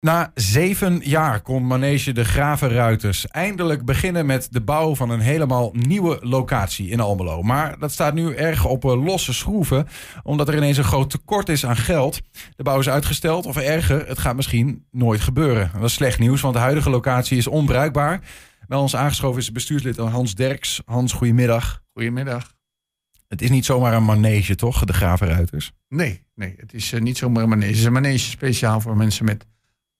Na zeven jaar kon Manege de Gravenruiters eindelijk beginnen met de bouw van een helemaal nieuwe locatie in Almelo. Maar dat staat nu erg op eh, losse schroeven, omdat er ineens een groot tekort is aan geld. De bouw is uitgesteld, of erger, het gaat misschien nooit gebeuren. Dat is slecht nieuws, want de huidige locatie is onbruikbaar. Bij ons aangeschoven is bestuurslid Hans Derks. Hans, goedemiddag. Goedemiddag. Het is niet zomaar een manege, toch, de Gravenruiters? Nee, nee, het is uh, niet zomaar een manege. Het is een manege speciaal voor mensen met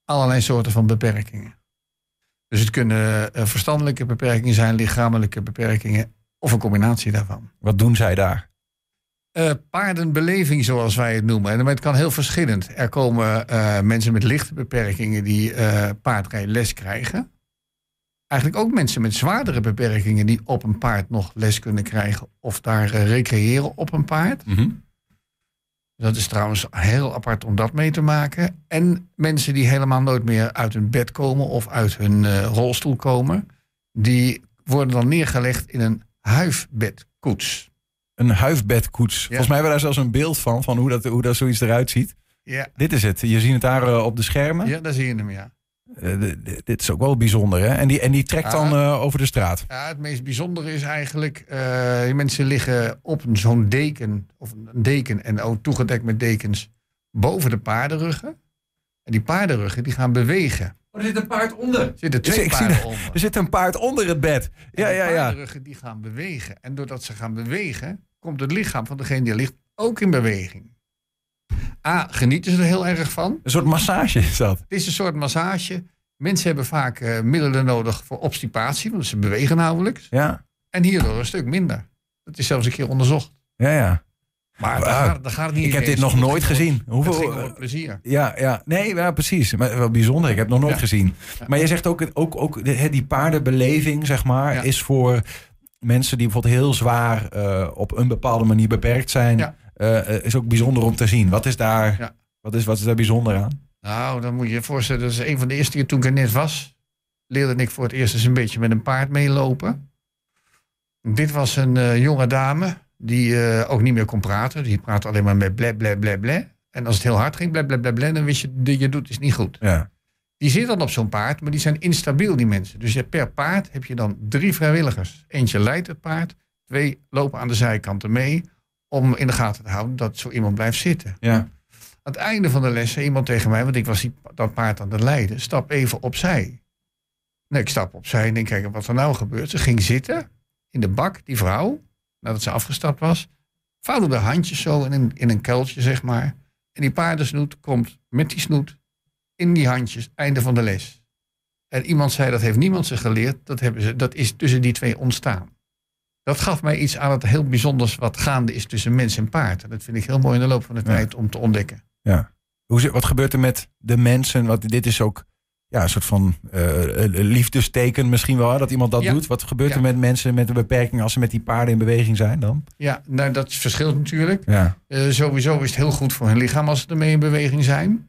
allerlei soorten van beperkingen. Dus het kunnen uh, verstandelijke beperkingen zijn, lichamelijke beperkingen of een combinatie daarvan. Wat doen zij daar? Uh, paardenbeleving, zoals wij het noemen. En het kan heel verschillend. Er komen uh, mensen met lichte beperkingen die paardrijles krijgen. Eigenlijk ook mensen met zwaardere beperkingen die op een paard nog les kunnen krijgen of daar recreëren op een paard. Mm -hmm. Dat is trouwens heel apart om dat mee te maken. En mensen die helemaal nooit meer uit hun bed komen of uit hun uh, rolstoel komen, die worden dan neergelegd in een huifbedkoets. Een huifbedkoets. Ja. Volgens mij hebben we daar zelfs een beeld van, van hoe dat, hoe dat zoiets eruit ziet. Ja. Dit is het. Je ziet het daar uh, op de schermen. Ja, daar zie je hem, ja. Uh, dit is ook wel bijzonder, hè? En die, en die trekt ja, dan uh, over de straat. Ja, het meest bijzondere is eigenlijk... Uh, die mensen liggen op zo'n deken, of een deken en ook toegedekt met dekens... boven de paardenruggen. En die paardenruggen die gaan bewegen. Oh, er zit een paard onder. Er zitten twee ik paarden zie onder. Er zit een paard onder het bed. Ja, de ja, ja. paardenruggen die gaan bewegen. En doordat ze gaan bewegen... komt het lichaam van degene die ligt ook in beweging. A, genieten ze er heel erg van. Een soort massage is dat. Het is een soort massage... Mensen hebben vaak uh, middelen nodig voor obstipatie, want ze bewegen nauwelijks. Ja, En hierdoor een stuk minder. Dat is zelfs een keer onderzocht. ja, ja. Maar Wauw. daar, gaat, daar gaat het niet Ik heb dit nog nooit gezien. Hoeveel, eh, plezier. Ja, ja. Nee, ja, precies. Maar wel bijzonder. Ik heb het nog nooit Ja. gezien. Ja. Maar je zegt ook, ook, ook die paardenbeleving, zeg maar, is voor mensen die bijvoorbeeld heel zwaar eh, op een bepaalde manier beperkt zijn, Eh, eh, is ook bijzonder om te zien. Wat is daar, Ja. wat is, wat is daar bijzonder aan? Nou, dan moet je je voorstellen, dat is een van de eerste keer toen ik er net was. Leerde ik voor het eerst eens een beetje met een paard meelopen. Dit was een eh, jonge dame die ook niet meer kon praten. Die praatte alleen maar met ble, ble, ble, ble. En als het heel hard ging, ble, ble, ble, ble, dan wist je, dat je doet is niet goed. Ja. Die zit dan op zo'n paard, maar die zijn instabiel, die mensen. Dus je per paard heb je dan drie vrijwilligers. Eentje leidt het paard, twee lopen aan de zijkanten mee... om in de gaten te houden dat zo iemand blijft zitten. Ja. Aan het einde van de les zei iemand tegen mij, want ik was die, dat paard aan het leiden, stap even opzij. Nee, ik stap opzij en denk, kijk wat er nou gebeurt. Ze ging zitten in de bak, die vrouw, nadat ze afgestapt was, vouwde haar handjes zo in een, in een kuiltje, zeg maar. En die paardensnoet komt met die snoet in die handjes, einde van de les. En iemand zei, dat heeft niemand ze geleerd, dat, hebben ze, dat is tussen die twee ontstaan. Dat gaf mij iets aan het heel bijzonders wat gaande is tussen mens en paard. En dat vind ik heel mooi in de loop van de tijd om te ontdekken. ja. Hoe, wat gebeurt er met de mensen? Want dit is ook ja, een soort van eh, liefdesteken misschien wel, dat iemand dat Ja. doet. Wat gebeurt er met mensen met een beperking als ze met die paarden in beweging zijn dan? Ja, nou, dat verschilt natuurlijk. Ja. Eh, sowieso is het heel goed voor hun lichaam als ze ermee in beweging zijn.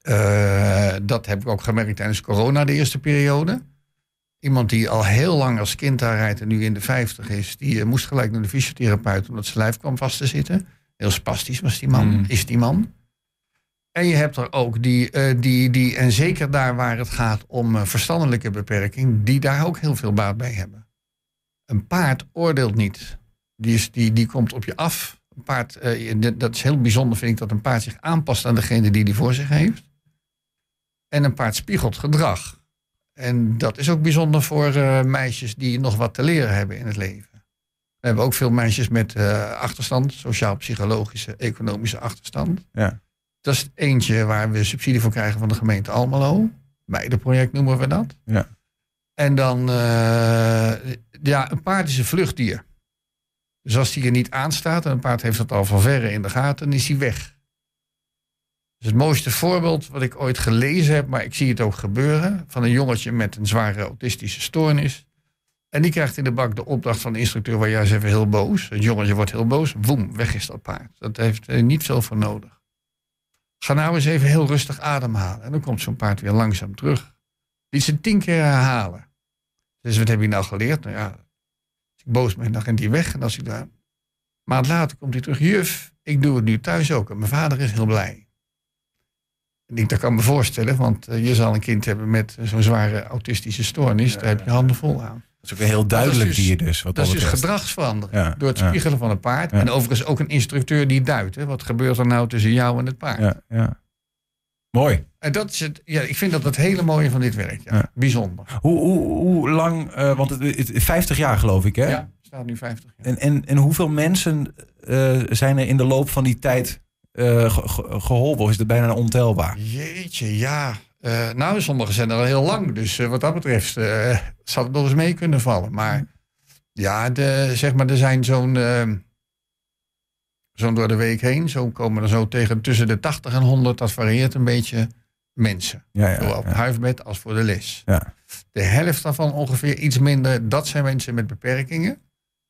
Eh, dat heb ik ook gemerkt tijdens corona, de eerste periode. Iemand die al heel lang als kind daar rijdt en nu in de 50 is, die eh, moest gelijk naar de fysiotherapeut omdat zijn lijf kwam vast te zitten. Heel spastisch was die man, Mm. is die man. En je hebt er ook die, eh, die, die, en zeker daar waar het gaat om eh, verstandelijke beperking, die daar ook heel veel baat bij hebben. Een paard oordeelt niet. Die, is, die, die komt op je af. Een paard, dat is heel bijzonder, vind ik, dat een paard zich aanpast aan degene die die voor zich heeft. En een paard spiegelt gedrag. En dat is ook bijzonder voor eh, meisjes die nog wat te leren hebben in het leven. We hebben ook veel meisjes met eh, achterstand, sociaal-psychologische, economische achterstand. Ja. Dat is eentje waar we subsidie voor krijgen van de gemeente Almelo. Meidenproject noemen we dat. Ja. En dan, eh, ja, een paard is een vluchtdier. Dus als die er niet aanstaat en een paard heeft dat al van verre in de gaten, dan is hij weg. Het mooiste voorbeeld wat ik ooit gelezen heb, maar ik zie het ook gebeuren, van een jongetje met een zware autistische stoornis. En die krijgt in de bak de opdracht van de instructeur, waar is even heel boos. Het jongetje wordt heel boos, woem, weg is dat paard. Dat heeft er niet veel voor nodig. Ga nou eens even heel rustig ademhalen. En dan komt zo'n paard weer langzaam terug. Die ze tien keer herhalen. Dus wat heb je nou geleerd? Nou ja, als ik boos ben, dan rent hij weg. En als ik daar... Een maand later komt hij terug. Juf, ik doe het nu thuis ook. En mijn vader is heel blij. Ik, dat kan me voorstellen, want eh, je zal een kind hebben met zo'n zware autistische stoornis. Daar heb je handen vol aan. Dat is ook een heel duidelijk dus- dier dus. Wat Dat is dus gedragsverandering. Ja, Door het ja. spiegelen van een paard. Ja. En overigens ook een instructeur die duidt. Hè. Wat gebeurt er nou tussen jou en het paard? Ja, ja. Mooi. En dat is het, ja, ik vind dat het hele mooie van dit werk. Ja. Ja. Bijzonder. Hoe, hoe, hoe lang, eh, want het, het, 50 jaar geloof ik hè? Ja, staat nu 50 jaar. En, en, en hoeveel mensen eh, zijn er in de loop van die tijd eh, ge- ge- geholpen? Of is het bijna ontelbaar? Jeetje, ja. Eh, nou, sommigen zijn er al heel lang. Dus eh, wat dat betreft zal het nog eens mee kunnen vallen. Maar ja, de, zeg maar, er zijn zo'n... eh, zo'n door de week heen. Zo komen er zo tegen tussen de 80 en 100. Dat varieert een beetje mensen. Ja, Zowel ja, op het ja. huisbed als voor de les. Ja. De helft daarvan ongeveer iets minder. Dat zijn mensen met beperkingen.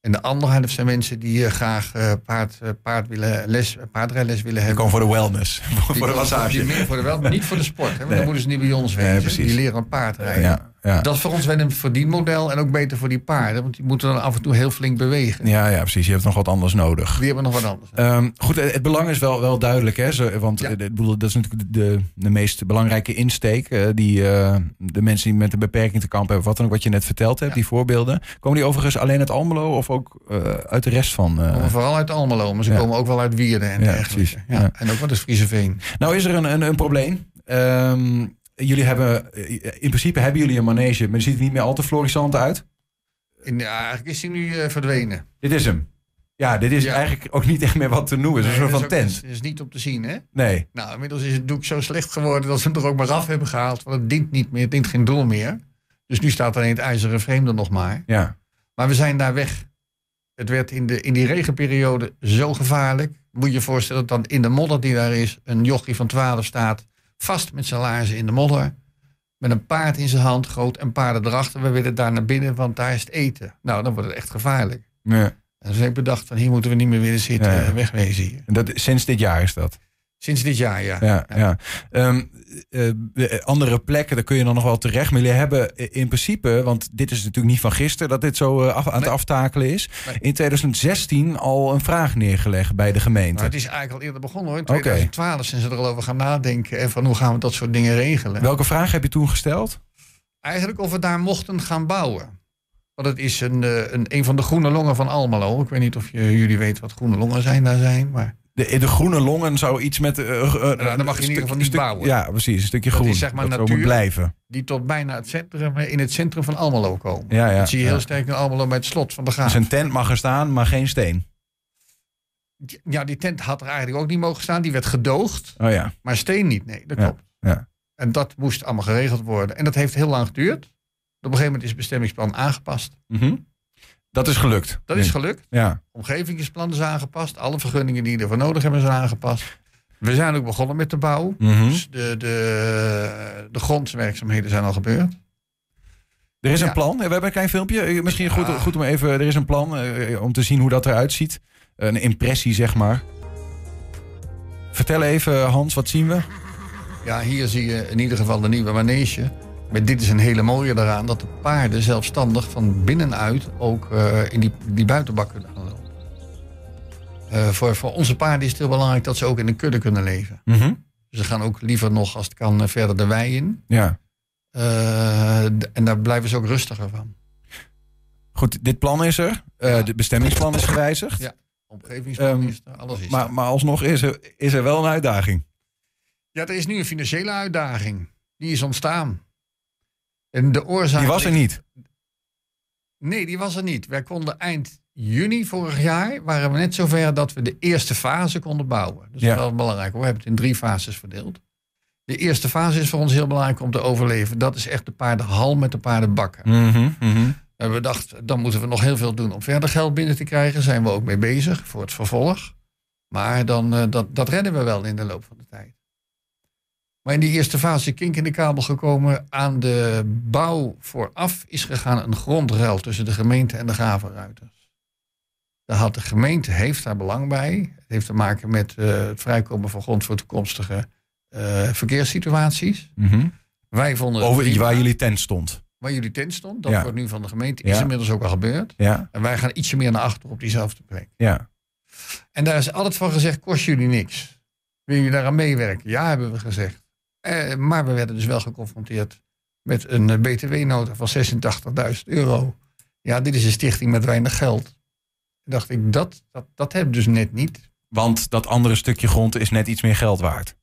En de andere helft zijn mensen die eh, graag eh, paard, eh, paard willen les, paardrijles willen Die hebben. komen voor de wellness, voor Die de komen massage. die meer voor de wel, maar niet voor de sport. Hè, want Nee. dan moeten ze niet bij ons wezen. precies. die leren een paard rijden. Ja, ja. Dat is voor ons wel een verdienmodel en ook beter voor die paarden. Want die moeten dan af en toe heel flink bewegen. Ja, ja, precies. Je hebt nog wat anders nodig. Die hebben nog wat anders. Ehm, goed, het belang is wel, wel duidelijk, hè? Zo, want Ja. eh, bedoel, dat is natuurlijk de, de meest belangrijke insteek. eh, die eh, de mensen die met een beperking te kampen hebben, wat dan ook wat je net verteld hebt, Ja. die voorbeelden. Komen die overigens alleen uit Almelo of ook uit de rest van? vooral uit Almelo, maar ze komen ook wel uit Wierden en Ja, dergelijke. precies. Ja. En ook wat is Frieseveen. Nou is er een, een, een probleem. Ehm, jullie hebben, eh, in principe hebben jullie een manege, maar die ziet er niet meer al te florissant uit. Ja, eigenlijk is hij nu eh, verdwenen. Dit is hem. Ja, dit is Ja. eigenlijk ook niet echt meer wat te noemen. Het is een soort van is tent. is niet op te zien, hè? Nee. Nou, inmiddels is het doek zo slecht geworden dat ze hem er ook maar af hebben gehaald. Want het dient niet meer, het dient geen doel meer. Dus nu staat alleen het ijzeren frame er nog maar. Ja. Maar we zijn daar weg. Het werd in, de, in die regenperiode zo gevaarlijk. Moet je je voorstellen dat dan in de modder die daar is... een jochie van 12 staat, vast met zijn laarzen in de modder... met een paard in zijn hand, groot en paarden erachter. We willen daar naar binnen, want daar is het eten. Nou, dan wordt het echt gevaarlijk. ja. En dus heb ik bedacht, van hier moeten we niet meer willen zitten. Ja, eh, Wegwezen hier. En Dat, sinds dit jaar is dat. Sinds dit jaar, ja. Ja, ja. Ehm, eh, de andere plekken, daar kun je dan nog wel terecht. Maar jullie hebben in principe, want dit is natuurlijk niet van gisteren dat dit zo eh, af, aan het Nee. aftakelen is. Nee. In 2016 al een vraag neergelegd bij de gemeente. Maar het is eigenlijk al eerder begonnen hoor. In Oké. 2012 zijn ze er al over gaan nadenken. En van hoe gaan we dat soort dingen regelen. Welke vraag heb je toen gesteld? Eigenlijk of we daar mochten gaan bouwen. Want het is een, eh, een, een van de groene longen van Almelo. Ik weet niet of je, jullie weten wat groene longen zijn daar zijn. Maar De, de groene longen zou iets met... eh, Nou, dan mag je in een ieder geval niet stuk- bouwen. Ja, precies. Een stukje Dat is groen. zeg maar dat natuur. moet blijven. die tot bijna het centrum, eh, in het centrum van Almelo komen. Ja, ja, dat zie je ja. heel sterk in Almelo bij het slot van de Graaf. Dus een tent mag er staan, maar geen steen. Ja, die tent had er eigenlijk ook niet mogen staan. Die werd gedoogd. Oh ja. Maar steen niet, nee, dat Ja, klopt. ja. En dat moest allemaal geregeld worden. En dat heeft heel lang geduurd. Op een gegeven moment is het bestemmingsplan aangepast. Mhm. Dat is gelukt. Dat is gelukt. Ja. Omgevingsplan is aangepast. Alle vergunningen die ervoor nodig hebben zijn aangepast. We zijn ook begonnen met de bouw. Mhm. Dus de, de, de grondwerkzaamheden zijn al gebeurd. Er is een plan. We hebben een klein filmpje. Eh, Misschien goed, goed om even. Er is een plan eh, om te zien hoe dat eruit ziet. Een impressie, zeg maar. Vertel even, Hans, wat zien we? Ja, hier zie je in ieder geval de nieuwe manege. Maar dit is een hele mooie eraan. Dat de paarden zelfstandig van binnenuit ook eh, in die, die buitenbak kunnen gaan lopen. Eh, voor, voor onze paarden is het heel belangrijk dat ze ook in een kudde kunnen leven. Mhm. Ze gaan ook liever nog, als het kan, eh, verder de wei in. Ja. En daar blijven ze ook rustiger van. Goed, dit plan is er. Ja. De bestemmingsplan is gewijzigd. Ja. Omgevingsplan Ehm, is er, alles is er. Maar, maar alsnog is er, is er wel een uitdaging. Ja, er is nu een financiële uitdaging. Die is ontstaan. En de oorzaak... Die was er niet. Nee, die was er niet. Wij konden eind juni vorig jaar... waren we net zover dat we de eerste fase konden bouwen. Dus Ja. dat is wel belangrijk. We hebben het in drie fases verdeeld. De eerste fase is voor ons heel belangrijk om te overleven. Dat is echt de paardenhal met de paardenbakken. Mhm, mhm. En we dachten, dan moeten we nog heel veel doen om verder geld binnen te krijgen. Zijn we ook mee bezig voor het vervolg. Maar dan, eh, dat, dat redden we wel in de loop van de tijd. Maar in die eerste fase is kink in de kabel gekomen. Aan de bouw vooraf is gegaan een grondruil tussen de gemeente en de gravenruiters. Daar had de gemeente heeft daar belang bij. Het heeft te maken met eh, het vrijkomen van grond voor toekomstige eh, verkeerssituaties. Mhm. Wij vonden Over prima. waar jullie tent stond. waar jullie tent stond. Dat Ja. wordt nu van de gemeente. Is Ja. inmiddels ook al gebeurd. Ja, En wij gaan ietsje meer naar achter op diezelfde plek. ja. En daar is altijd van gezegd, kost jullie niks. Wil jullie daaraan meewerken? Ja, hebben we gezegd. Eh, maar we werden dus wel geconfronteerd met een eh, btw-nota van 86.000 euro. Ja, dit is een stichting met weinig geld. Dacht ik, dat, dat, dat heb ik dus net niet. Want dat andere stukje grond is net iets meer geld waard.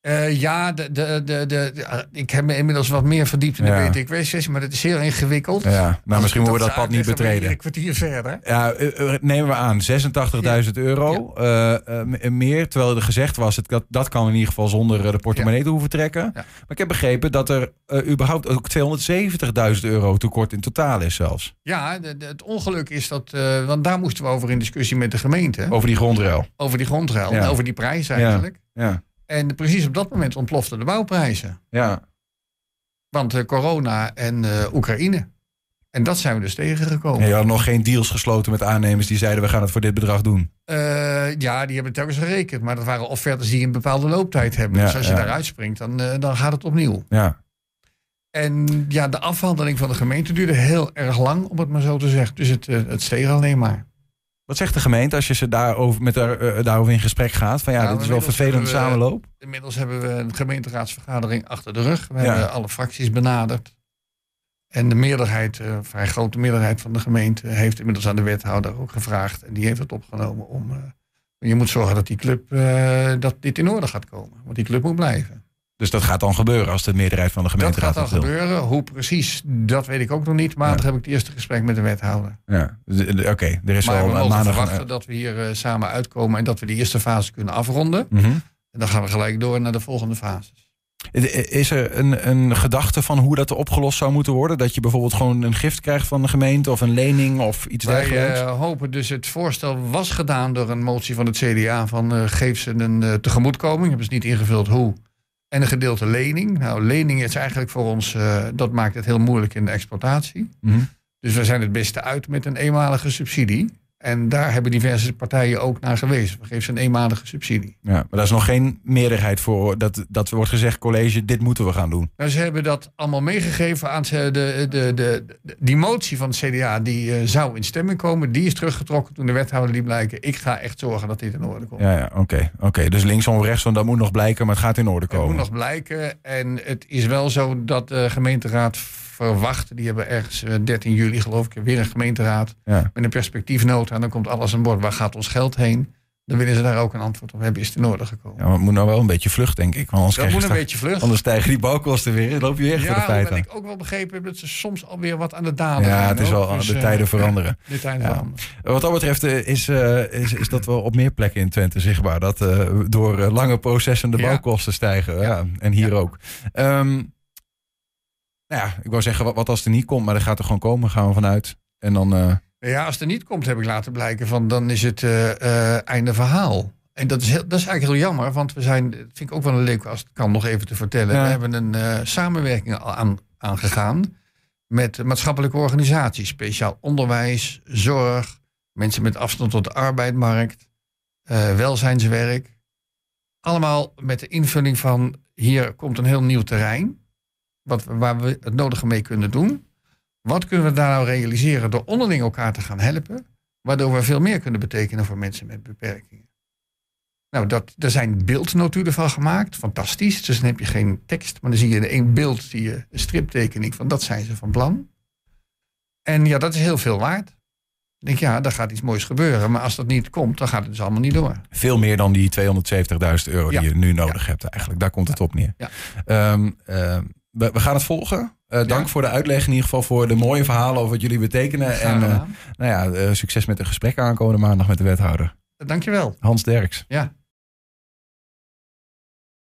Eh, ja, de, de, de, de, ik heb me inmiddels wat meer verdiept in de Ja. WTW-sessie, maar het is heel ingewikkeld. Ja, nou, misschien moeten we dat pad niet betreden. Een kwartier verder. Ja, eh, eh, nemen we aan, 86.000 euro eh, eh, meer. Terwijl er gezegd was, het, dat, dat kan in ieder geval zonder eh, de portemonnee te hoeven trekken. Maar ik heb begrepen dat er eh, überhaupt ook 270.000 euro tekort in totaal is zelfs. Ja, de- de- het ongeluk is dat, eh, want daar moesten we over in discussie met de gemeente. Over die grondruil. Over die grondruil, en over die prijs eigenlijk. Ja, En precies op dat moment ontploften de bouwprijzen. ja. Want eh, corona en eh, Oekraïne. En dat zijn we dus tegengekomen. En je had nog geen deals gesloten met aannemers die zeiden we gaan het voor dit bedrag doen. Eh, ja, die hebben telkens gerekend. Maar dat waren offertes die een bepaalde looptijd hebben. Ja, dus als je ja. daaruit springt, dan, dan gaat het opnieuw. Ja, En ja, de afhandeling van de gemeente duurde heel erg lang, om het maar zo te zeggen. Dus het, het steeg alleen maar. Wat zegt de gemeente als je ze daarover, met haar, eh, daarover in gesprek gaat? Van ja, Nou, dit is wel vervelend we- samenloop. Inmiddels hebben we een gemeenteraadsvergadering achter de rug. We Ja. hebben alle fracties benaderd. En de meerderheid, eh, een vrij grote meerderheid van de gemeente, heeft inmiddels aan de wethouder ook gevraagd. En die heeft het opgenomen om. eh, je moet zorgen dat die club, eh, dat dit in orde gaat komen. Want die club moet blijven. Dus dat gaat dan gebeuren als de meerderheid van de Dat gemeenteraad gaat dan dat gebeuren. Hoe precies, dat weet ik ook nog niet. Maar Ja. heb ik het eerste gesprek met de wethouder. Ja, eh, oké. Er is maar wel we eh, mogen maandag... verwachten dat we hier eh, samen uitkomen. En dat we die eerste fase kunnen afronden. Mhm. En dan gaan we gelijk door naar de volgende fases. Is er een, een gedachte van hoe dat opgelost zou moeten worden? Dat je bijvoorbeeld gewoon een gift krijgt van de gemeente of een lening of iets Wij dergelijks? eh, hopen dus, het voorstel was gedaan door een motie van het CDA van eh, geef ze een eh, tegemoetkoming. Hebben ze niet ingevuld hoe. En een gedeelte lening. Nou, lening is eigenlijk voor ons, eh, dat maakt het heel moeilijk in de exploitatie. Mhm. Dus we zijn het beste uit met een eenmalige subsidie. En daar hebben diverse partijen ook naar gewezen. We geven ze een eenmalige subsidie. Ja, maar daar is nog geen meerderheid voor dat, dat wordt gezegd, college, dit moeten we gaan doen. Nou, ze hebben dat allemaal meegegeven aan de, de, de, de, die motie van het CDA. Die eh, zou in stemming komen. Die is teruggetrokken toen de wethouder liet blijken. Ik ga echt zorgen dat dit in orde komt. Ja, ja oké. oké. Dus linksom, rechtsom, dat moet nog blijken, maar het gaat in orde Het moet komen. nog blijken. En het is wel zo dat de gemeenteraad verwacht. Die hebben ergens eh, 13 juli geloof ik weer een gemeenteraad. Ja. Met een perspectiefnota. En dan komt alles aan boord. Waar gaat ons geld heen? Dan willen ze daar ook een antwoord op hebben. Is in orde gekomen? Ja, maar het moet nou wel een beetje vlucht, denk ik. Want anders, dat moet een straks- beetje vlug. anders stijgen die bouwkosten weer. Dan loop je weer voor de Ja, feiten aan. ik ook wel begrepen heb dat ze soms alweer wat aan de dalen Ja, het is wel, Dus, de eh, tijden veranderen. De tijden Ja. veranderen. Wat dat betreft eh, is, eh, is, is dat wel op meer plekken in Twente zichtbaar. Dat eh, door eh, lange processen de Ja. bouwkosten stijgen. Ja. en hier ook. Ehm, nou ja, ik wou zeggen, wat, wat als het er niet komt, maar dat gaat er gewoon komen, gaan we vanuit. En dan, eh, Ja, als het er niet komt, heb ik laten blijken van dan is het eh, eh, einde verhaal. En dat is, heel, dat is eigenlijk heel jammer, want we zijn, dat vind ik ook wel een leuk als het kan nog even te vertellen. Ja. We hebben een samenwerking al aan, aangegaan met maatschappelijke organisaties, speciaal onderwijs, zorg, mensen met afstand tot de arbeidsmarkt, welzijnswerk. Allemaal met de invulling van hier komt een heel nieuw terrein, wat, waar we het nodige mee kunnen doen. Wat kunnen we daar nou realiseren door onderling elkaar te gaan helpen, waardoor we veel meer kunnen betekenen voor mensen met beperkingen? Nou, dat, er zijn beeldnotulen van gemaakt, fantastisch. Dus dan heb je geen tekst, maar dan zie je in één beeld zie je een striptekening van dat zijn ze van plan. En ja, dat is heel veel waard. Ik denk, ja, daar gaat iets moois gebeuren. Maar als dat niet komt, dan gaat het dus allemaal niet door. veel meer dan die 270.000 euro Ja. die je nu nodig hebt eigenlijk. Daar komt het op neer. Ja. Ehm, we, we gaan het volgen. Eh, dank Ja. voor de uitleg in ieder geval voor de mooie verhalen over wat jullie betekenen. En eh, nou ja, eh, succes met de gesprekken aankomende maandag met de wethouder. Dankjewel. Hans Derks. Ja.